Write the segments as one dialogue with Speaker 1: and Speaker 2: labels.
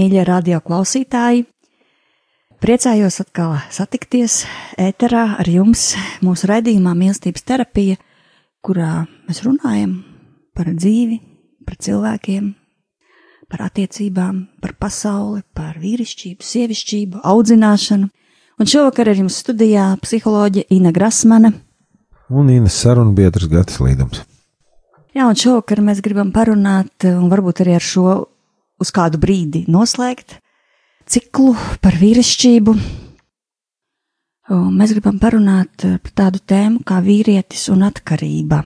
Speaker 1: Mīļie radio klausītāji! Priecājos atkal satikties ēterā ar jums mūsu raidījumā Mīlestības terapija, kurā mēs runājam par dzīvi, par cilvēkiem, par attiecībām, par pasauli, par vīrišķību, sievišķību, audzināšanu. Un šovakar ir jums studijā psiholoģija Ina Grasmane
Speaker 2: un Inas sarunu biedrs Gatis Līdums.
Speaker 1: Jā, un šovakar mēs gribam parunāt, un varbūt arī ar šo uz kādu brīdi noslēgt ciklu par vīrišķību. Mēs gribam parunāt par tādu tēmu kā vīrietis un atkarība.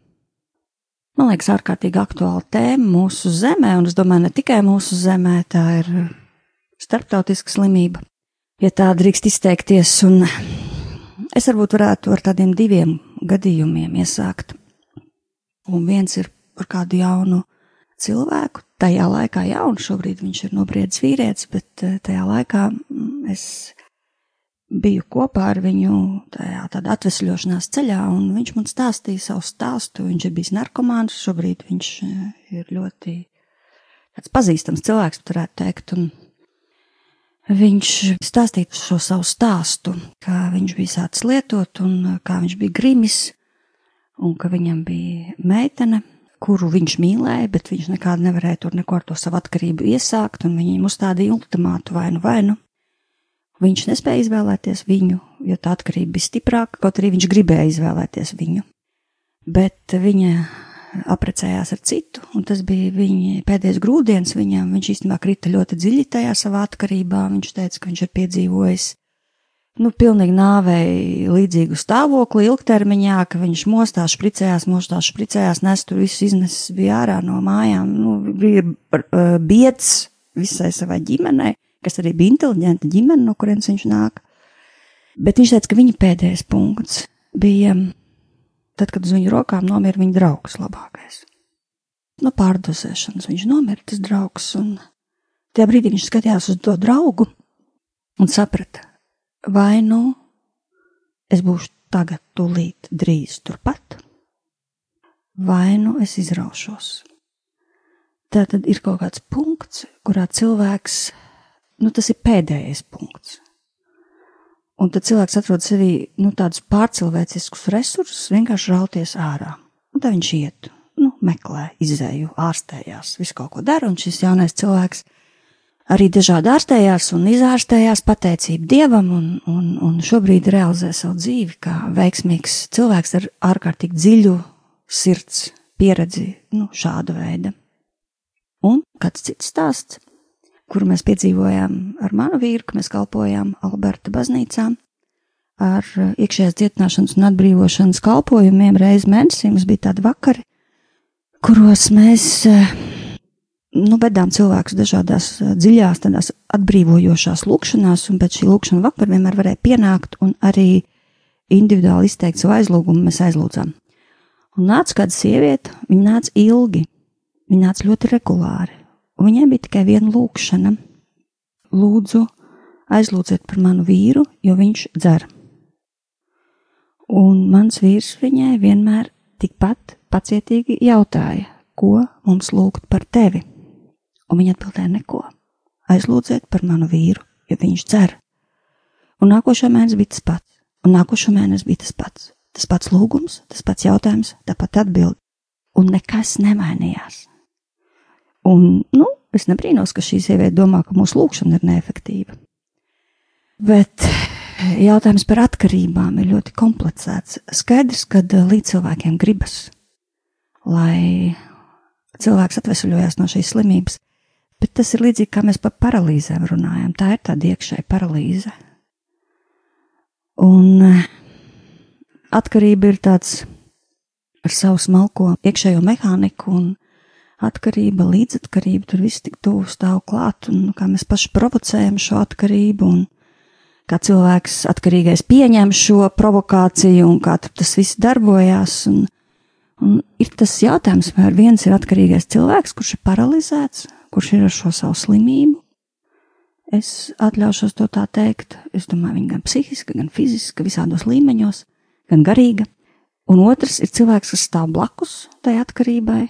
Speaker 1: Man liekas, ārkārtīgi aktuāla tēma mūsu zemē, un es domāju, ne tikai mūsu zemē, tā ir starptautiska slimība, ja tā drīkst izteikties, un es varbūt varētu ar tādiem diviem gadījumiem iesākt. Un viens ir par kādu jaunu cilvēku. Tajā laikā, jā, un šobrīd viņš ir nobriedzis vīrietis, bet eh, tajā laikā mm, es biju kopā ar viņu tajā tādā atvesļošanās ceļā, un viņš man stāstīja savu stāstu. Viņš ir bijis narkomāns, šobrīd viņš eh, ir ļoti tāds pazīstams cilvēks, varētu teikt, un viņš stāstīja šo savu stāstu, kā viņš bija sācis lietot, un eh, kā viņš bija grimis, un ka viņam bija meitene, kuru viņš mīlēja, bet viņš nekādu nevarēja tur neko ar to savu atkarību iesākt, un viņiem uzstādīja ultimātu vai nu vai nu. Viņš nespēja izvēlēties viņu, jo tā atkarība bija stiprāka, kaut arī viņš gribēja izvēlēties viņu. Bet viņa aprecējās ar citu, un tas bija viņa pēdējais grūdienis viņam. Viņš īstenībā krita ļoti dziļi tajā savā atkarībā. Viņš teica, ka viņš ir piedzīvojis nu, pilnīgi nāvei līdzīgu stāvokli ilgtermiņā, ka viņš mostās, špricējās, mostās, špricējās, nes tur visu iznesis bija ārā no mājām, nu, bija uh, bieds visai savai ģimenei, kas arī bija inteliģenta ģimene, no kurienes viņš nāk. Bet viņš teica, ka viņa pēdējais punkts bija tad, kad uz viņu rokām nomira viņa draugs labākais. No pārdozēšanas viņš nomira tas draugs, un tajā brīdī viņš skatījās uz to draugu un saprata, vai nu es būšu tagad, tūlīt, drīz turpat, vai nu es izraušos. Tā tad ir kaut kāds punkts, kurā cilvēks, nu tas ir pēdējais punkts. Un tad cilvēks atrod sevī nu, tādus pārcilvēciskus resursus, vienkārši rauties ārā. Un tad viņš iet, nu, meklē, izēju, ārstējās, visu kaut ko dara, un šis jaunais cilvēks arī dažādi ārstējās un izārstējās pateicību Dievam un, un, un šobrīd realizē savu dzīvi kā veiksmīgs cilvēks ar ārkārtīgi dziļu sirds pieredzi, nu, šāda veida. Un kāds cits stāsts, kuru mēs piedzīvojām ar manu vīru, ka mēs kalpojām Alberta baznīcā ar iekšējās dziedināšanas un atbrīvošanas kalpojumiem reiz mēnesī. Mums bija tādi vakari, kuros mēs nu, vedām cilvēkus dažādās dziļās, tādās atbrīvojošās lūkšanās, un pēc šī lūkšana vakar vienmēr varēja pienākt un arī individuāli izteikt savu aizlūgumu, mēs aizlūdzām. Un nāca kāda sieviete, viņa nāca ilgi, viņa nāca ļoti regulāri, un viņai bija tikai viena lūkšana. Lūdzu, aizlūdziet par manu vīru, jo viņš dzer. Un mans vīrs viņai vienmēr tikpat pacietīgi jautāja, ko mums lūgt par tevi un viņa atbildēja neko. Aizlūdziet par manu vīru, jo viņš dzer. Un nākošo mēnesi bija tas pats, un nākošo mēnesi bija tas pats.
Speaker 3: Tas pats lūgums, tas pats jautājums, tāpat atbild. Un nekas nemainījās. Un, nu, es nebrīnos, ka šī sieviete domā, ka mūsu lūkšana ir neefektīva. Bet jautājums par atkarībām ir ļoti komplicēts. Skaidrs, ka līdz cilvēkiem gribas, lai cilvēks atvesaļojas no šīs slimības, bet tas ir līdzīgi kā mēs par paralīzēm runājam. Tā ir tāda iekšēja paralīze. Un atkarība ir tāds ar savu smalko iekšējo mehāniku un atkarība, līdzatkarība, tur viss tik tuvu stāv klāt, un kā mēs paši provocējam šo atkarību, un kā cilvēks atkarīgais pieņem šo provokāciju, un kā tas viss darbojās. Un, un ir tas jautājums, vai viens ir atkarīgais cilvēks, kurš ir paralizēts, kurš ir ar šo savu slimību. Es atļaušos to tā teikt. Es domāju, viņa gan psihiska, gan fiziska, visādos līmeņos gan garīga, un otrs ir cilvēks, kas stāv blakus tai atkarībai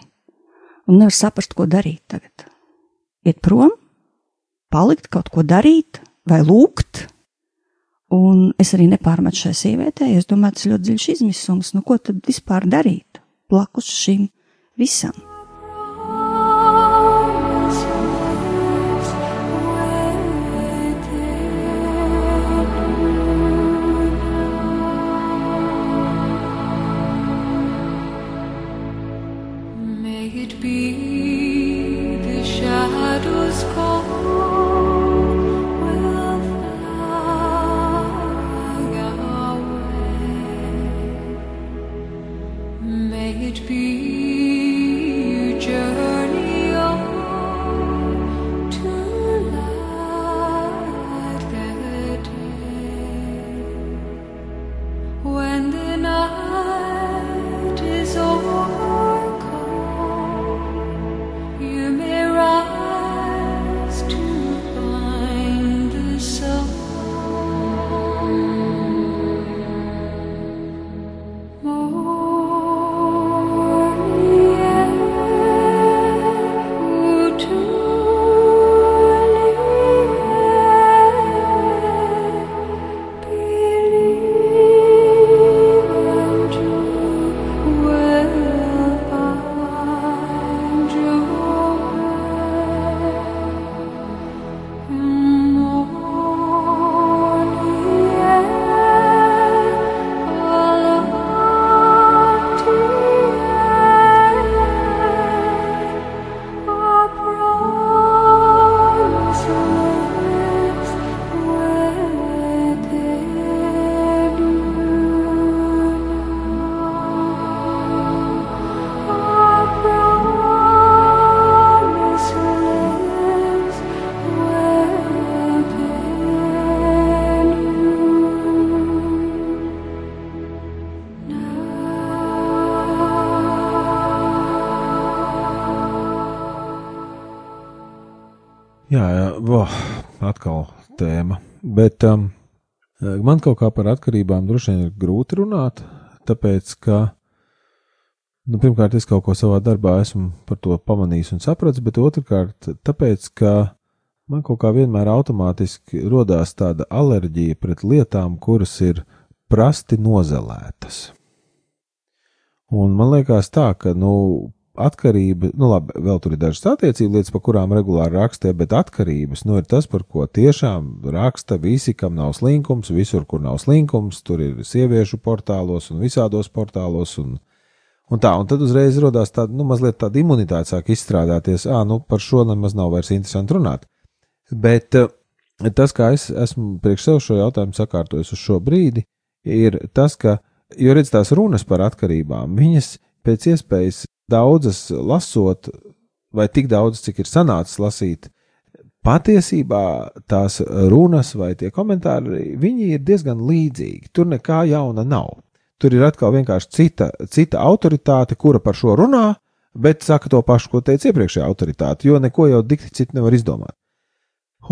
Speaker 3: un nevar saprast, ko darīt tagad. Iet prom, palikt, kaut ko darīt vai lūgt. Un es arī nepārmetu šai sievietei. Es domāju, tas ļoti dziļš izmisums. Nu, ko tad vispār darīt blakus šim visam?
Speaker 2: Oh, atkal tēma. Bet um, man kaut kā par atkarībām droši vien ir grūti runāt, tāpēc ka, nu, pirmkārt, es kaut ko savā darbā esmu par to pamanījis un sapratis, bet otrkārt, tāpēc, ka man kaut kā vienmēr automātiski rodās tāda alerģija pret lietām, kuras ir prasti nozelētas. Un man liekas tā, ka, nu, atkarība, nu labi, vēl tur ir dažas attiecību lietas, par kurām regulāri rakstē, bet atkarības, nu ir tas, par ko tiešām raksta visi, kam nav slinkums, visur, kur nav slinkums, tur ir sieviešu portālos un visādos portālos un, un tā, un tad uzreiz rodās tāda, nu mazliet tāda imunitāte sāk izstrādāties, ā, nu par šo nemaz nav vairs interesanti runāt. Bet eh, tas, kā es esmu priekš sev šo jautājumu sakārtojis uz šo brīdi, ir tas, ka, jo redz tās runas par atkarībām, viņas pēc iespējas daudzas lasot, vai tik daudz, cik ir sanācis lasīt, patiesībā tās runas vai tie komentāri, viņi ir diezgan līdzīgi. Tur nekā jauna nav. Tur ir atkal vienkārši cita, cita autoritāte, kura par šo runā, bet saka to pašu, ko teica iepriekšējā autoritāte, jo neko jau dikti citu nevar izdomāt.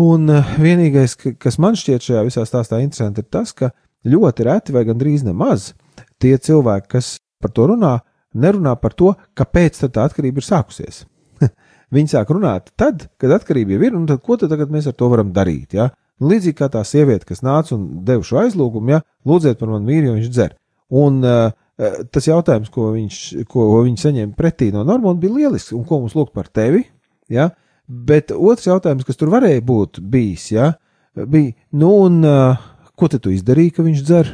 Speaker 2: Un eh, vienīgais, kas man šķiet šajā visā stāstā interesanti, ir tas, ka ļoti reti vai gandrīz nemaz tie cilvēki, kas par to runā, nerunā par to, kāpēc tā atkarība ir sākusies. Viņi sāk runāt tad, kad atkarība jau ir, un tad, ko tad mēs ar to varam darīt. Ja? Līdzīgi kā tā sieviete, kas nāca un deva šo aizlūgumu, ja lūdziet par manu vīru, jo viņš dzer. Un uh, tas jautājums, ko viņš, ko viņš saņēma pretī no Normona, bija lielisks, un ko mums lūgt par tevi. Ja? Bet otrs jautājums, kas tur varēja būt bijis, ja? bija, nu, un uh, ko tu izdarīji, ka viņš dzer?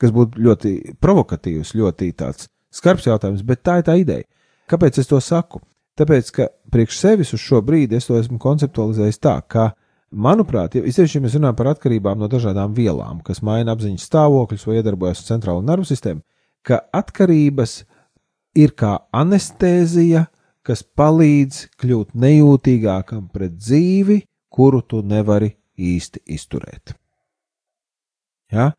Speaker 2: Kas būtu ļoti provokatīvs, ļoti tāds skarbs jautājums, bet tā ir tā ideja. Kāpēc es to saku? Tāpēc, ka priekš sevis uz šo brīdi es to esmu konceptualizējis tā, ka Manuprāt, ja īpaši, ja mēs runājam par atkarībām no dažādām vielām, kas maina apziņas stāvokļus vai iedarbojas uz centrālo nervu sistēmu, ka atkarības ir kā anestēzija, kas palīdz kļūt nejūtīgākam pret dzīvi, kuru tu nevari īsti izturēt. Ja?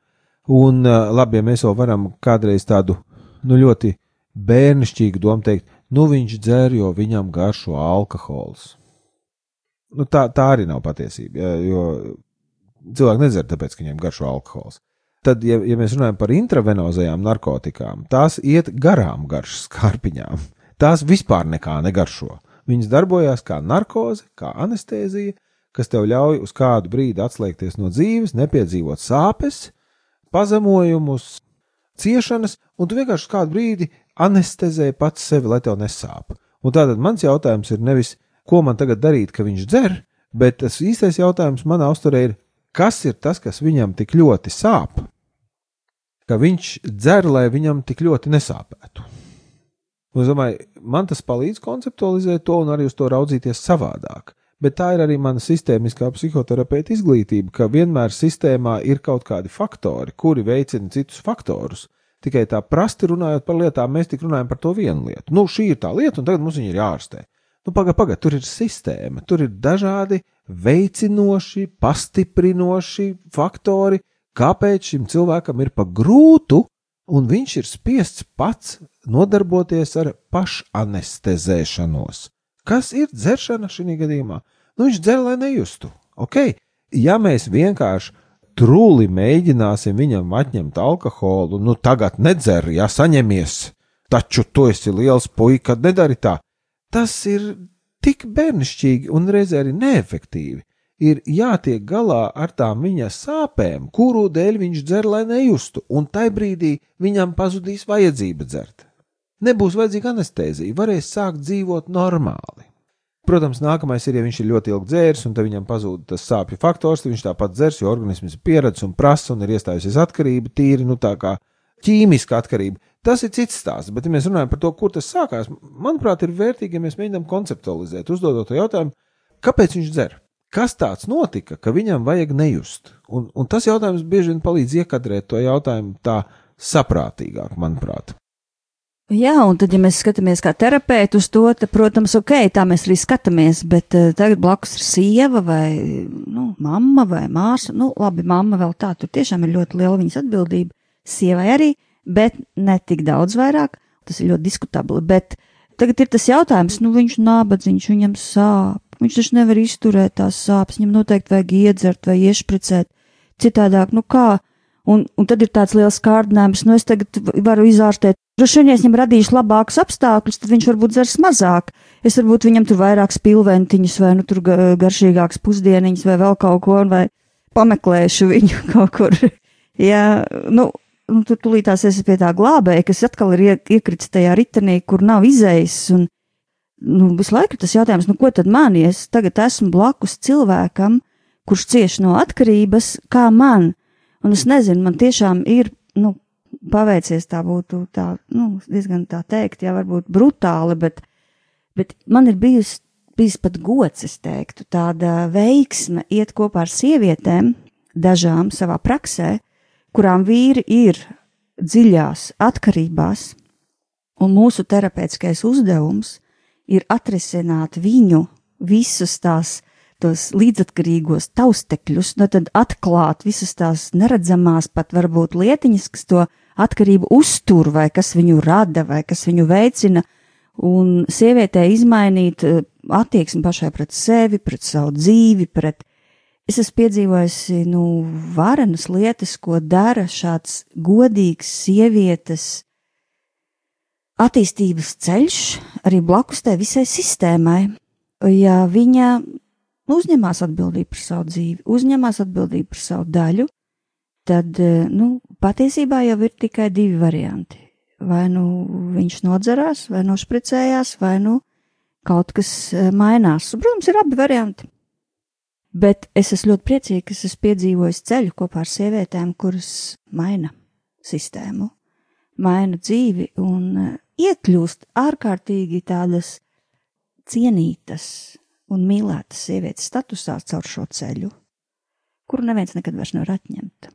Speaker 2: Un labi, ja mēs vēl varam kādreiz tādu nu, ļoti bērnišķīgu domu teikt, nu viņš dzer, jo viņam garšo alkohols nu, tā, tā arī nav patiesība. Jo cilvēki nedzer tāpēc, ka viņiem garšo alkohols. Tad, ja, ja mēs runājam par intravenozajām narkotikām, tās iet garām garšas kārpiņām. Tās vispār nekā negaršo. Viņas darbojās kā narkoze, kā anestēzija, kas tev ļauj uz kādu brīdi atslēgties no dzīves, nepiedzīvot sāpes, pazemojumus, ciešanas, un tu vienkārši kādu brīdi anestezē pats sevi, lai tev nesāp. Un tātad mans jautājums ir nevis, ko man tagad darīt, ka viņš dzer, bet tas īstais jautājums manā uzturē ir, kas ir tas, kas viņam tik ļoti sāp, ka viņš dzer, lai viņam tik ļoti nesāpētu. Un es domāju, man tas palīdz konceptualizēt to un arī uz to raudzīties savādāk. Bet tā ir arī mana sistēmiskā psihoterapeita izglītība, ka vienmēr sistēmā ir kaut kādi faktori, kuri veicina citus faktorus. Tikai tā prasti runājot par lietām, mēs tik runājam par to vienu lietu. Nu, šī ir tā lieta, un tagad mums viņa ir jārastē. Nu, pagaidi, pagaidi, tur ir sistēma, tur ir dažādi veicinoši, pastiprinoši faktori, kāpēc šim cilvēkam ir pa grūtu, un viņš ir spiests pats nodarboties ar pašanestezēšanos. Kas ir dzeršana šajā gadījumā? Nu, viņš dzer, lai nejustu. Ok, ja mēs vienkārši trūli mēģināsim viņam atņemt alkoholu, nu tagad nedzer, ja saņemies, taču tu esi liels puika, nedari tā tas ir tik bērnišķīgi un reizē arī neefektīvi. Ir jātiek galā ar tām viņa sāpēm, kuru dēļ viņš dzer, lai nejustu, un tai brīdī viņam pazudīs vajadzība dzert. Nebūs vajadzīga anestēzija, varēs sākt dzīvot normāli. Protams, nākamais ir, ja viņš ir ļoti ilgi dzēris, un viņam pazūd tas sāpju faktors, tad viņš tāpat dzers, jo organisms ir pieredzējis un prasa, un ir iestājusies atkarība, tīri, nu tā kā ķīmiska atkarība. Tas ir cits stāsts, bet, ja mēs runājam par to, kur tas sākās, manuprāt, ir vērtīgi, ja mēs mēģinām konceptualizēt, uzdodot jautājumu, kāpēc viņš dzer. Kas tāds notika, ka viņam vajag nejust? Un, un tas jautājums bieži vien palīdz iekadrēt to jautājumu tā saprātīgāk, manuprāt.
Speaker 1: Jā, un tad, ja mēs skatāmies kā terapeiti uz to, tad, protams, ok, tā mēs arī skatāmies, bet uh, tagad blakus ir sieva vai, nu, mamma vai māsa, nu, labi, mamma vēl tā, tur tiešām ir ļoti liela viņas atbildība, sievai arī, bet ne tik daudz vairāk. Tas ir ļoti diskutabli. Bet tagad ir tas jautājums, nu viņš nabadzīgs, viņam sāp. Viņš taču nevar izturēt tās sāpes, viņam noteikti vajag iedzert vai iešpricēt. Citādāk, nu kā? Un, un tad ir tāds liels kārdinājums, nu es tagad varu izārstēt. Droši vien, ja es viņam radīšu labākus apstākļus, tad viņš varbūt dzers mazāk. Es varbūt viņam tur vairāk spilventiņus vai nu tur garšīgākas pusdieniņas vai vēl kaut ko, vai pameklēšu viņu kaut kur. Jā, nu, nu, tu tulītās esi pie tā glābēja, kas atkal ir iekritis tajā ritenī, kur nav izējis. Un, nu, visu laiku tas jautājums, nu, ko tad man, ja es tagad esmu blakus cilvēkam, kurš cieš no atkarības, kā man? Un es nezinu, man tiešām ir, nu, paveicies tā būtu tā, nu, diezgan tā teikt, jā, varbūt brutāli, bet, bet man ir bijusi, bijis pat gods, es teiktu, tāda veiksme iet kopā ar sievietēm, dažām savā praksē, kurām vīri ir dziļās atkarībās, un mūsu terapeitiskais uzdevums ir atrisināt viņu visus tās tos līdzatkarīgos taustekļus, no nu tad atklāt visas tās neredzamās, pat varbūt lietiņas, kas to atkarību uztur, vai kas viņu rada, vai kas viņu veicina, un sievietē izmainīt eh, attieksmi pašai pret sevi, pret savu dzīvi, pret Es esmu piedzīvojusi nu, varenas lietas, ko dara šāds godīgs sievietes attīstības ceļš arī blakus tai visai sistēmai. Ja viņa uzņemās atbildību par savu dzīvi, uzņemās atbildību par savu daļu,
Speaker 3: tad, nu, patiesībā jau ir tikai divi varianti. Vai nu viņš nodzerās, vai nošpricējās, vai nu kaut kas mainās. Protams, ir abi varianti. Bet es esmu ļoti priecīga, ka es esmu piedzīvojis ceļu kopā ar sievietēm, kuras maina sistēmu, maina dzīvi un iekļūst ārkārtīgi tādas cienītas un mīlētas sievietes statusā caur šo ceļu, kuru neviens nekad vairs nevar atņemt.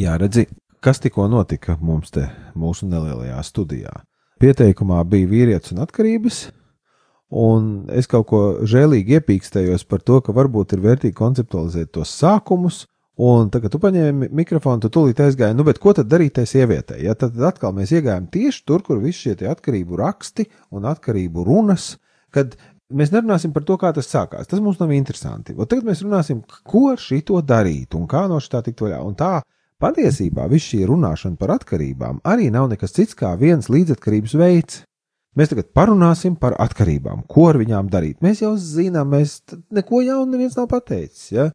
Speaker 2: Jā, redzi, kas tikko notika mums te, mūsu nelielajā studijā. Pieteikumā bija vīrietis un atkarības, un es kaut ko žēlīgi iepīkstējos par to, ka varbūt ir vērtīgi konceptualizēt tos sākumus. Un tagad, tu paņēmi mikrofonu, tu tūlīt aizgāji, nu, bet ko tad darīt tai sievietei? Ja tad atkal mēs iegājām tieši tur, kur visi šie atkarību raksti un atkarību runas, kad mēs nerunāsim par to, kā tas sākās. Tas mums nav interesanti. Un tagad mēs runāsim, ko ar šito darīt un kā no šī tikt vaļā. Un tā Patiesībā viss šī runāšana par atkarībām arī nav nekas cits kā viens līdzatkarības veids. Mēs tagad parunāsim par atkarībām, ko ar viņām darīt. Mēs jau zinām, mēs neko jaunu neviens nav pateicis. Ja?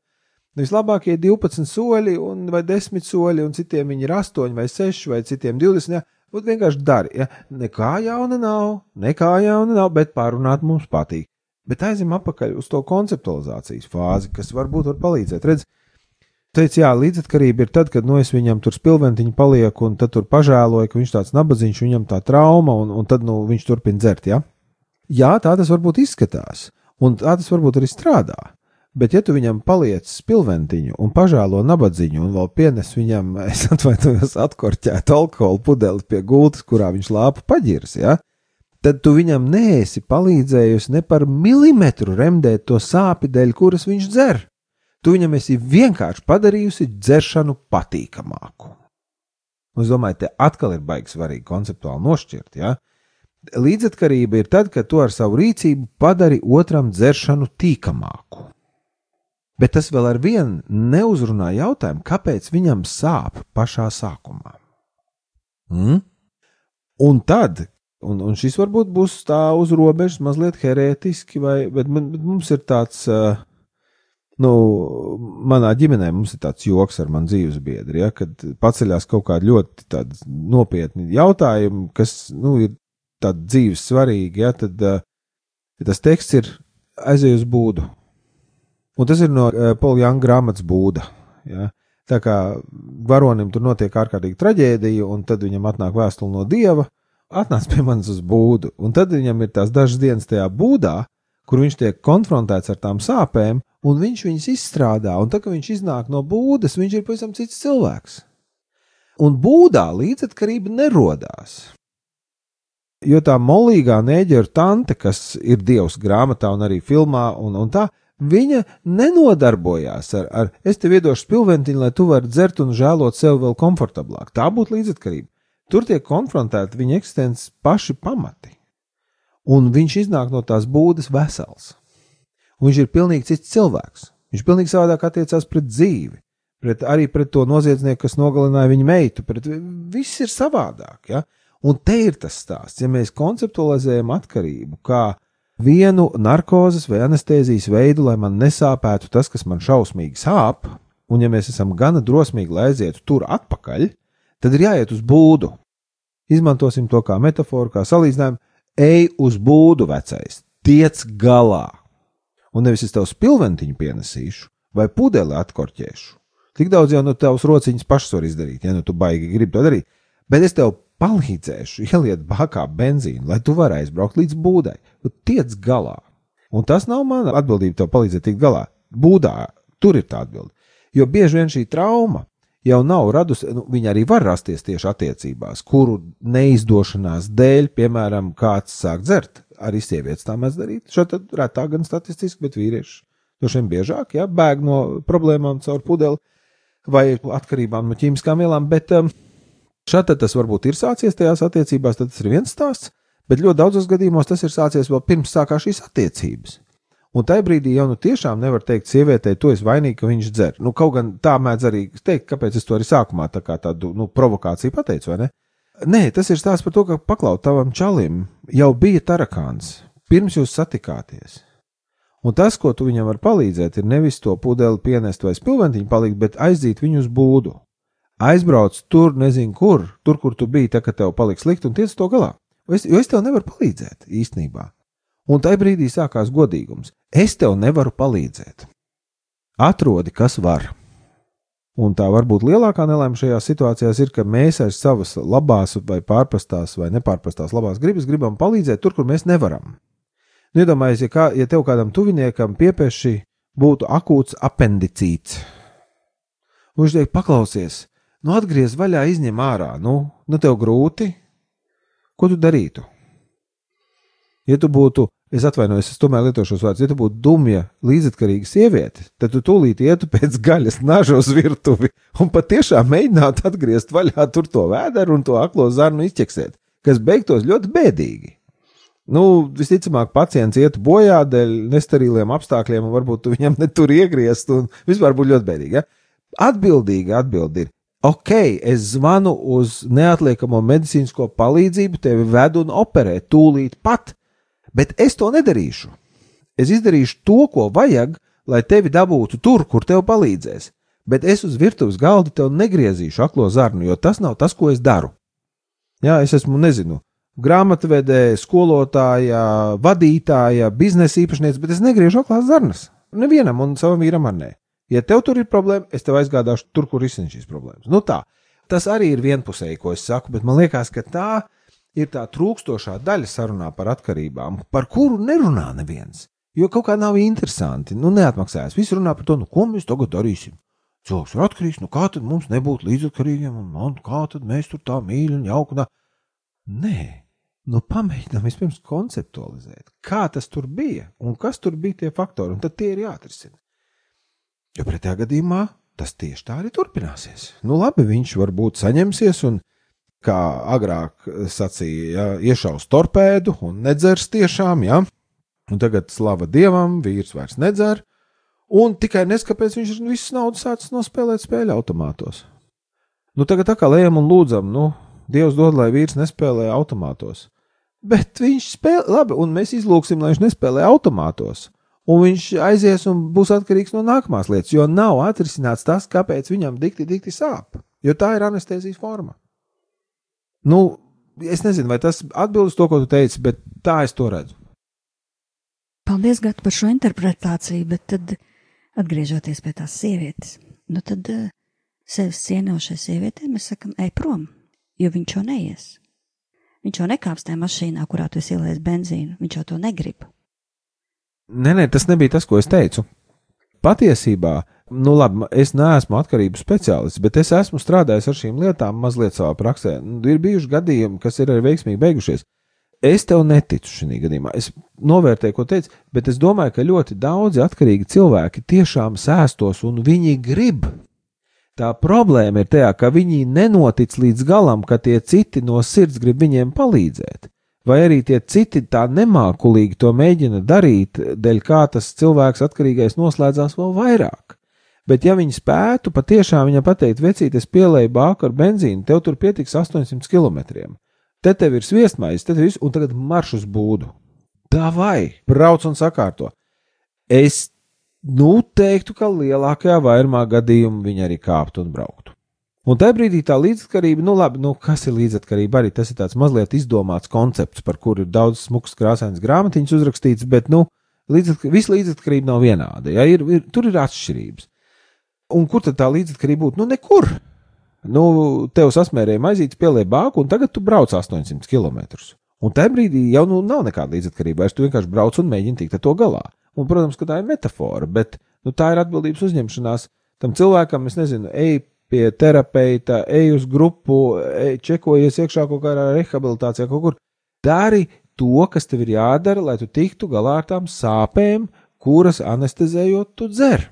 Speaker 2: Vislabākie 12 soļi, un, vai 10 soļi, un citiem viņi ir 8 vai 6 vai citiem 20. Ja? Būt vienkārši dari. Ja? Nekā jauna nav, nekā jauna nav, bet pārunāt mums patīk. Bet aizim atpakaļ uz to konceptualizācijas fāzi, kas varbūt var palīdzēt. Redz, teica, jā, līdzatkarība ir tad, kad nu, es viņam tur spilventiņu palieku, un tad tur pažēloju, ka viņš tāds nabadzīgs, viņam tā trauma, un, un tad nu, viņš turpina dzert. Ja? Jā, tā tas varbūt izskatās, un tā tas varbūt arī strādā. Bet, ja tu viņam paliec spilventiņu un pažēlo nabadzīgu, un vēl pienes viņam, es atvainojos, atkorķētu alkohola pudeli pie gultas, kurā viņš lāpa paģirs, ja? tad tu viņam neesi palīdzējusi ne par milimetru remdēt to sāpju dēļ, kuras viņš dzer. Tu viņam esi vienkārši padarījusi dzeršanu patīkamāku. Un es domāju, te atkal ir baigi svarīgi konceptuāli nošķirt. Ja? Līdzatkarība ir tad, kad tu ar savu rīcību padari otram dzeršanu tīkamāku. Bet tas vēl ar vienu neuzrunā jautājumu, kāpēc viņam sāp pašā sākumā. Mm? Un tad, un, un šis varbūt būs tā uz robežas, mazliet herētiski, vai, bet, bet mums ir tāds, uh, nu, manā ģimenē mums ir tāds joks ar manu dzīves biedru, ja, kad paceļās kaut kādi ļoti nopietni jautājumi, kas, nu, ir tādi dzīves svarīgi, ja, tad uh, tas teksts ir aizies uz būdu. Un tas ir no uh, Paula Janga grāmatas būda. Ja. Tā kā varonim tur notiek ārkārtīgi traģēdija, un tad viņam atnāk vēstule no dieva, atnāc pie manis uz būdu, un tad viņam ir tās dažas dienas tajā būdā, kur viņš tiek konfrontēts ar tām sāpēm, un viņš viņas izstrādā, un tad, kad viņš iznāk no būdas, viņš ir pavisam cits cilvēks. Un būdā līdzatkarība nerodās. Jo tā molīgā nēģeru tante, kas ir dievs grāmatā un arī filmā, un, un tā, viņa nenodarbojās ar, ar es tev iedošu spilventiņu, lai tu varētu dzert un žēlot sev vēl komfortablāk. Tā būtu līdzatkarība. Tur tiek konfrontēti viņa eksistences paši pamati. Un viņš iznāk no tās būdas vesels. Un viņš ir pilnīgi cits cilvēks. Viņš pilnīgi savādāk attiecās pret dzīvi, pret, arī pret to noziedznieku, kas nogalināja viņa meitu. Pret, viss ir savādāk. Ja? Un te ir tas stāsts, ja mēs konceptualizējam atkarību kā vienu narkozes vai anestezijas veidu, lai man nesāpētu tas, kas man šausmīgi sāp, un ja mēs esam gana drosmīgi, lai aizietu tur atpakaļ, tad ir jāiet uz būdu. Izmantosim to kā metaforu, kā salīdzinājumu. Ej uz būdu, vecais, tiec galā. Un nevis es tev spilventiņu pienesīšu vai pudeli atkorķēšu. Tik daudz jau no tavas rociņas pašas var izdarīt, ja nu tu baigi gribi to darīt. Bet es tev palīdzēšu ieliet bakā benzīnu, lai tu varētu aizbraukt līdz būdai. Tu tiec galā. Un tas nav mana atbildība tev palīdzēt tikt galā. Būdā tur ir tā atbilde. Jo bieži vien šī trauma jau nav radusi, nu, viņa arī var rasties tieši attiecībās, kuru neizdošanās dēļ, piemēram, kāds sāk dzert. Arī sievietes tā mēdz darīt. Šeit retāk gan statistiski, bet vīrieši no šiem biežāk, ja bēg no problēmām caur pudeli vai atkarībām no ķīmiskām vielām, bet um, šādi tas varbūt ir sācies tajās attiecībās, tad tas ir viens stāsts, bet ļoti daudzos gadījumos tas ir sācies vēl pirms sākās šīs attiecības. Un tajā brīdī jau nu tiešām nevar teikt, sievietei, to es vainīgu, ka viņš dzer. Nu, kaut gan tā mēdz arī teikt, kāpēc es to arī sākumā tā kā tādu nu, provokāciju pateicu, vai ne? Nē, tas ir stāsts par to, ka paklaut tavam čalim jau bija tarakāns, pirms jūs satikāties. Un tas, ko tu viņam var palīdzēt, ir nevis to pudeli pienest vai spilventiņu palikt, bet aizdīt viņu uz būdu. Aizbrauc tur, nezinu kur, tur, kur tu biji, tā kā tev paliks slikti, un tiec to galā. Es, jo es tev nevaru palīdzēt īstenībā. Un tajā brīdī sākās godīgums. Es tev nevaru palīdzēt. Atrodi, kas var. Un tā varbūt lielākā nelaime šajā situācijā ir, ka mēs ar savas labās, vai pārprastās, vai nepārprastās labās gribas gribam palīdzēt tur, kur mēs nevaram. Nu, iedomājieties, ja, kā, ja tev kādam tuviniekam piepieši būtu akūts apendicīts, un viņš teikt, paklausies, nu atgriez vaļā, izņem ārā, nu, nu tev grūti, ko tu darītu? Ja tu būtu Es atvainojos, es tomēr lietošu šos vārdus. Ja tu būtu dumja, līdzatkarīga sieviete, tad tu tūlīt ietu pēc gaļas, nažu uz virtuvi un patiešām mēģinātu atgriezt vaļā tur to vēderu un to aklo zarnu izķeksēt, kas beigtos ļoti bēdīgi. Nu, visticamāk, pacients iet bojā dēļ nesteriliem apstākļiem, un varbūt viņam netur iegriezt, un vispār būtu ļoti bēdīgi. Ja? Atbildīga atbildi ir, ok, es zvanu uz neatliekamo medicīnisko palīdzību, tevi vedu un operē tūlīt pat bet es to nedarīšu. Es izdarīšu to, ko vajag, lai tevi dabūtu tur, kur tev palīdzēs, bet es uz virtuves galda tev negriezīšu aklo zarnu, jo tas nav tas, ko es daru. Jā, es esmu, nezinu, grāmatvedē, skolotāja, vadītāja, biznesa īpašnieks, bet es negriežu aklās zarnas. Nevienam un savam vīram ar nē. Ja tev tur ir problēma, es tev aizgādāšu tur, kur izsaka šīs problēmas. Nu tā, tas arī ir vienpusēji, ko es saku, bet man liekas, ka tā ir tā trūkstošā daļa sarunā par atkarībām, par kuru nerunā neviens. Jo kaut kā nav interesanti, nu neatmaksājas. Visi runā par to, nu ko mēs tagad darīsim. Cilvēks ir atkarīgs, nu kā tad mums nebūt līdzatkarīgiem, un, un kā tad mēs tur tā mīļi un jauki. Nē, nu pamēģinām vispirms konceptualizēt, kā tas tur bija un kas tur bija tie faktori, un tad tie ir jāatrisina. Jo pretējā gadījumā tas tieši tā arī turpināsies. Nu labi, viņš varbūt saņemsies un kā agrāk sacīja, ja, iešaus torpēdu un nedzers tiešām, ja, un tagad slava dievam, vīrs vairs nedzer, un tikai neskapēc viņš visas naudas sācis nospēlēt spēļu automātos. Nu, tagad tā kā lējam un lūdzam, nu, Dievs dod, lai vīrs nespēlē automātos. Bet viņš spēlē, labi, un mēs izlūksim, lai viņš nespēlē automātos. Un viņš aizies un būs atkarīgs no nākamās lietas, jo nav atrisināts tas, kāpēc viņam dikti, dikti sāp. Jo tā ir anestezijas forma. Nu, es nezinu, vai tas atbild uz to, ko tu teici, bet tā es to redzu.
Speaker 1: Paldies, Gat, par šo interpretāciju, bet tad, atgriežoties pie tās sievietes, nu tad uh, sevis cienošai sievietei mēs sakam, ej prom, jo viņš jau neies. Viņš jau nekāps tajā mašīnā, kurā tu ielējis benzīnu. Viņš jau to negrib.
Speaker 2: Nē, nē, tas nebija tas, ko es teicu. Patiesībā, nu labi, es neesmu atkarību speciālists, bet es esmu strādājis ar šīm lietām mazliet savā praksē. Nu, ir bijuši gadījumi, kas ir arī veiksmīgi beigušies. Es tev neticu šajā gadījumā. Es novērtēju, ko teici, bet es domāju, ka ļoti daudzi atkarīgi cilvēki tiešām sēstos un viņi grib Tā problēma ir tajā, ka viņi nenotic līdz galam, ka tie citi no sirds grib viņiem palīdzēt, vai arī tie citi tā nemākulīgi to mēģina darīt, dēļ kā tas cilvēks atkarīgais noslēdzās vēl vairāk. Bet, ja viņi spētu patiešām viņam pateikt, vecīt, es pielēju bāku ar benzīnu, tev tur pietiks 800 km. Te tev ir sviestmaize, te tev ir, un tagad marš uz būdu. Tā vai, brauc un sakārto. Es nu, teiktu, ka lielākajā vairumā gadījumu viņi arī kāptu un brauktu. Un tajā brīdī tā līdzatkarība, nu, labi, nu, kas ir līdzatkarība, arī tas ir tāds mazliet izdomāts koncepts, par kuru ir daudz smukas krāsainas grāmatiņas uzrakstīts, bet, nu, līdzatkarība, visa līdzatkarība nav vienāda. Ja, ir, ir, tur ir atšķirības. Un kur tad tā līdzatkarība būtu? Nu, nekur. Nu, tev sasmērēja maizītes, pielēja bāku, un tagad tu brauc 800 km. Un tajā brīdī jau nu, nav nekāda līdzatkarība, vairs tu vienkārši brauc un mēģini tikt ar to galā. Un, protams, ka tā ir metafora, bet nu, tā ir atbildības uzņemšanās tam cilvēkam. Es nezinu, ej pie terapeita, ej uz grupu, ej, čekojies iekšā kaut kādā rehabilitācijā, kaut kur. Dari to, kas tev ir jādara, lai tu tiktu galā ar tām sāpēm, kuras anestezējot tu dzer.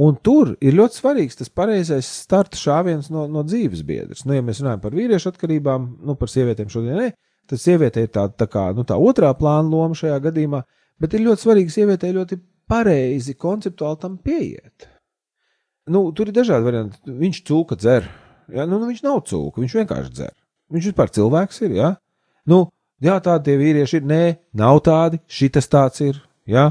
Speaker 2: Un tur ir ļoti svarīgs tas pareizais starta šāviens no, no dzīves biedras. Nu, ja mēs runājam par vīriešu atkarībām, nu, par sievietēm šodien ne, tad sieviete ir tā, tā kā nu, tā otrā plāna loma šajā gadījumā. Bet ir ļoti svarīgi sievietei ļoti pareizi konceptuāli tam pieiet. Nu, tur ir dažādi varianti. Viņš cūka dzer. Ja? Nu, nu, viņš nav cūka, viņš vienkārši dzer. Viņš vispār cilvēks ir. Ja? Nu, jā, tādi vīrieši ir. Nē, nav tādi. Šitas tāds ir. Ja?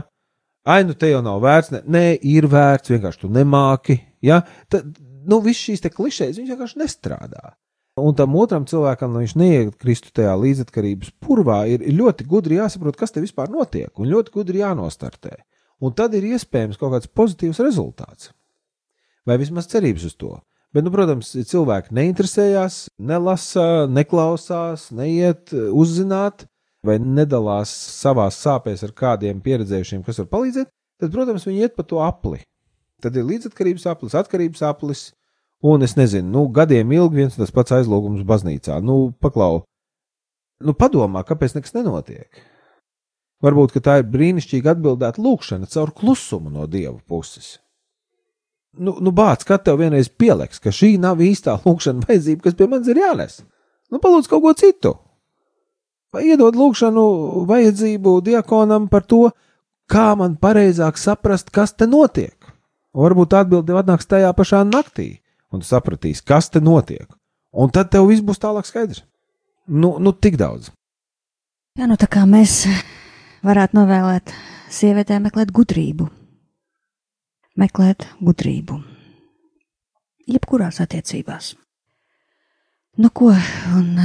Speaker 2: Ai, nu te jau nav vērts. Nē, nē ir vērts. Vienkārši tu nemāki. Ja? Tad, nu, viss šīs klišejas vienkārši nestrādā. Un tam otram cilvēkam, lai viņš neiekristu tajā līdzatkarības purvā, ir ļoti gudri jāsaprot, kas te vispār notiek, un ļoti gudri jānostartē. Un tad ir iespējams kaut kāds pozitīvs rezultāts. Vai vismaz cerības uz to. Bet, nu, protams, cilvēki neinteresējās, nelasa, neklausās, neiet uzzināt, vai nedalās savās sāpēs ar kādiem pieredzējušiem, kas var palīdzēt, tad, protams, viņi iet pa to apli. Tad ir līdzatkarības aplis, atkarības aplis, Un es nezinu, nu, gadiem ilgi viens un tas pats aizlūgums baznīcā. Nu, paklau, nu, padomā, kāpēc nekas nenotiek. Varbūt tā ir brīnišķīgi atbildēta lūkšana caur klusumu no dieva puses. Nu, nu bāc, kad tev vienreiz pieliks, ka šī nav īstā lūkšana vajadzība, kas pie manis ir jānes. Nu, palūdz kaut ko citu. Vai iedod lūkšanu vajadzību diakonam par to, kā man pareizāk saprast, kas te notiek. Varbūt atbildi atnāks tajā pašā naktī un tu sapratīsi, kas te notiek. Un tad tev viss būs tālāk skaidrs. Nu, nu tik daudz.
Speaker 1: Jā, nu tā kā mēs varētu novēlēt sievietēm meklēt gudrību. Meklēt gudrību. Jebkurās attiecībās. Nu ko, un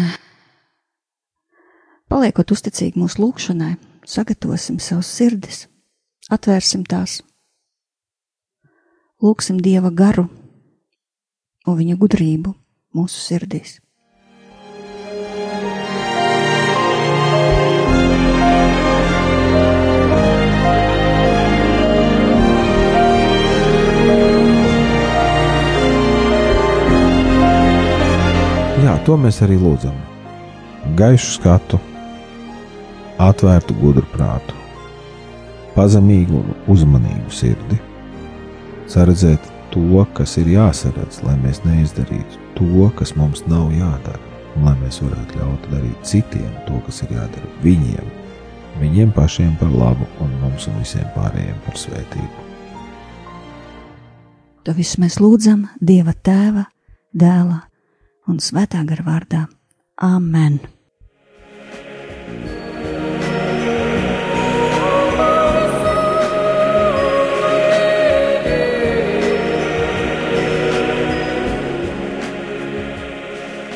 Speaker 1: paliekot uzticīgi mūsu lūgšanai, sagatavosim savus sirdis, atvērsim tās, lūgsim Dieva garu un viņa gudrību mūsu sirdīs.
Speaker 2: Jā, to mēs arī lūdzam. Gaišu skatu, atvērtu gudru prātu, pazemīgu un uzmanīgu sirdi, saredzēt to, kas ir jāsaredz, lai mēs neizdarītu to, kas mums nav jādara, un lai mēs varētu ļaut darīt citiem to, kas ir jādara viņiem, viņiem pašiem par labu un mums un visiem pārējiem par svētību.
Speaker 1: To visu mēs lūdzam Dieva Tēva, Dēla un Svētā gara vārdā. Amen!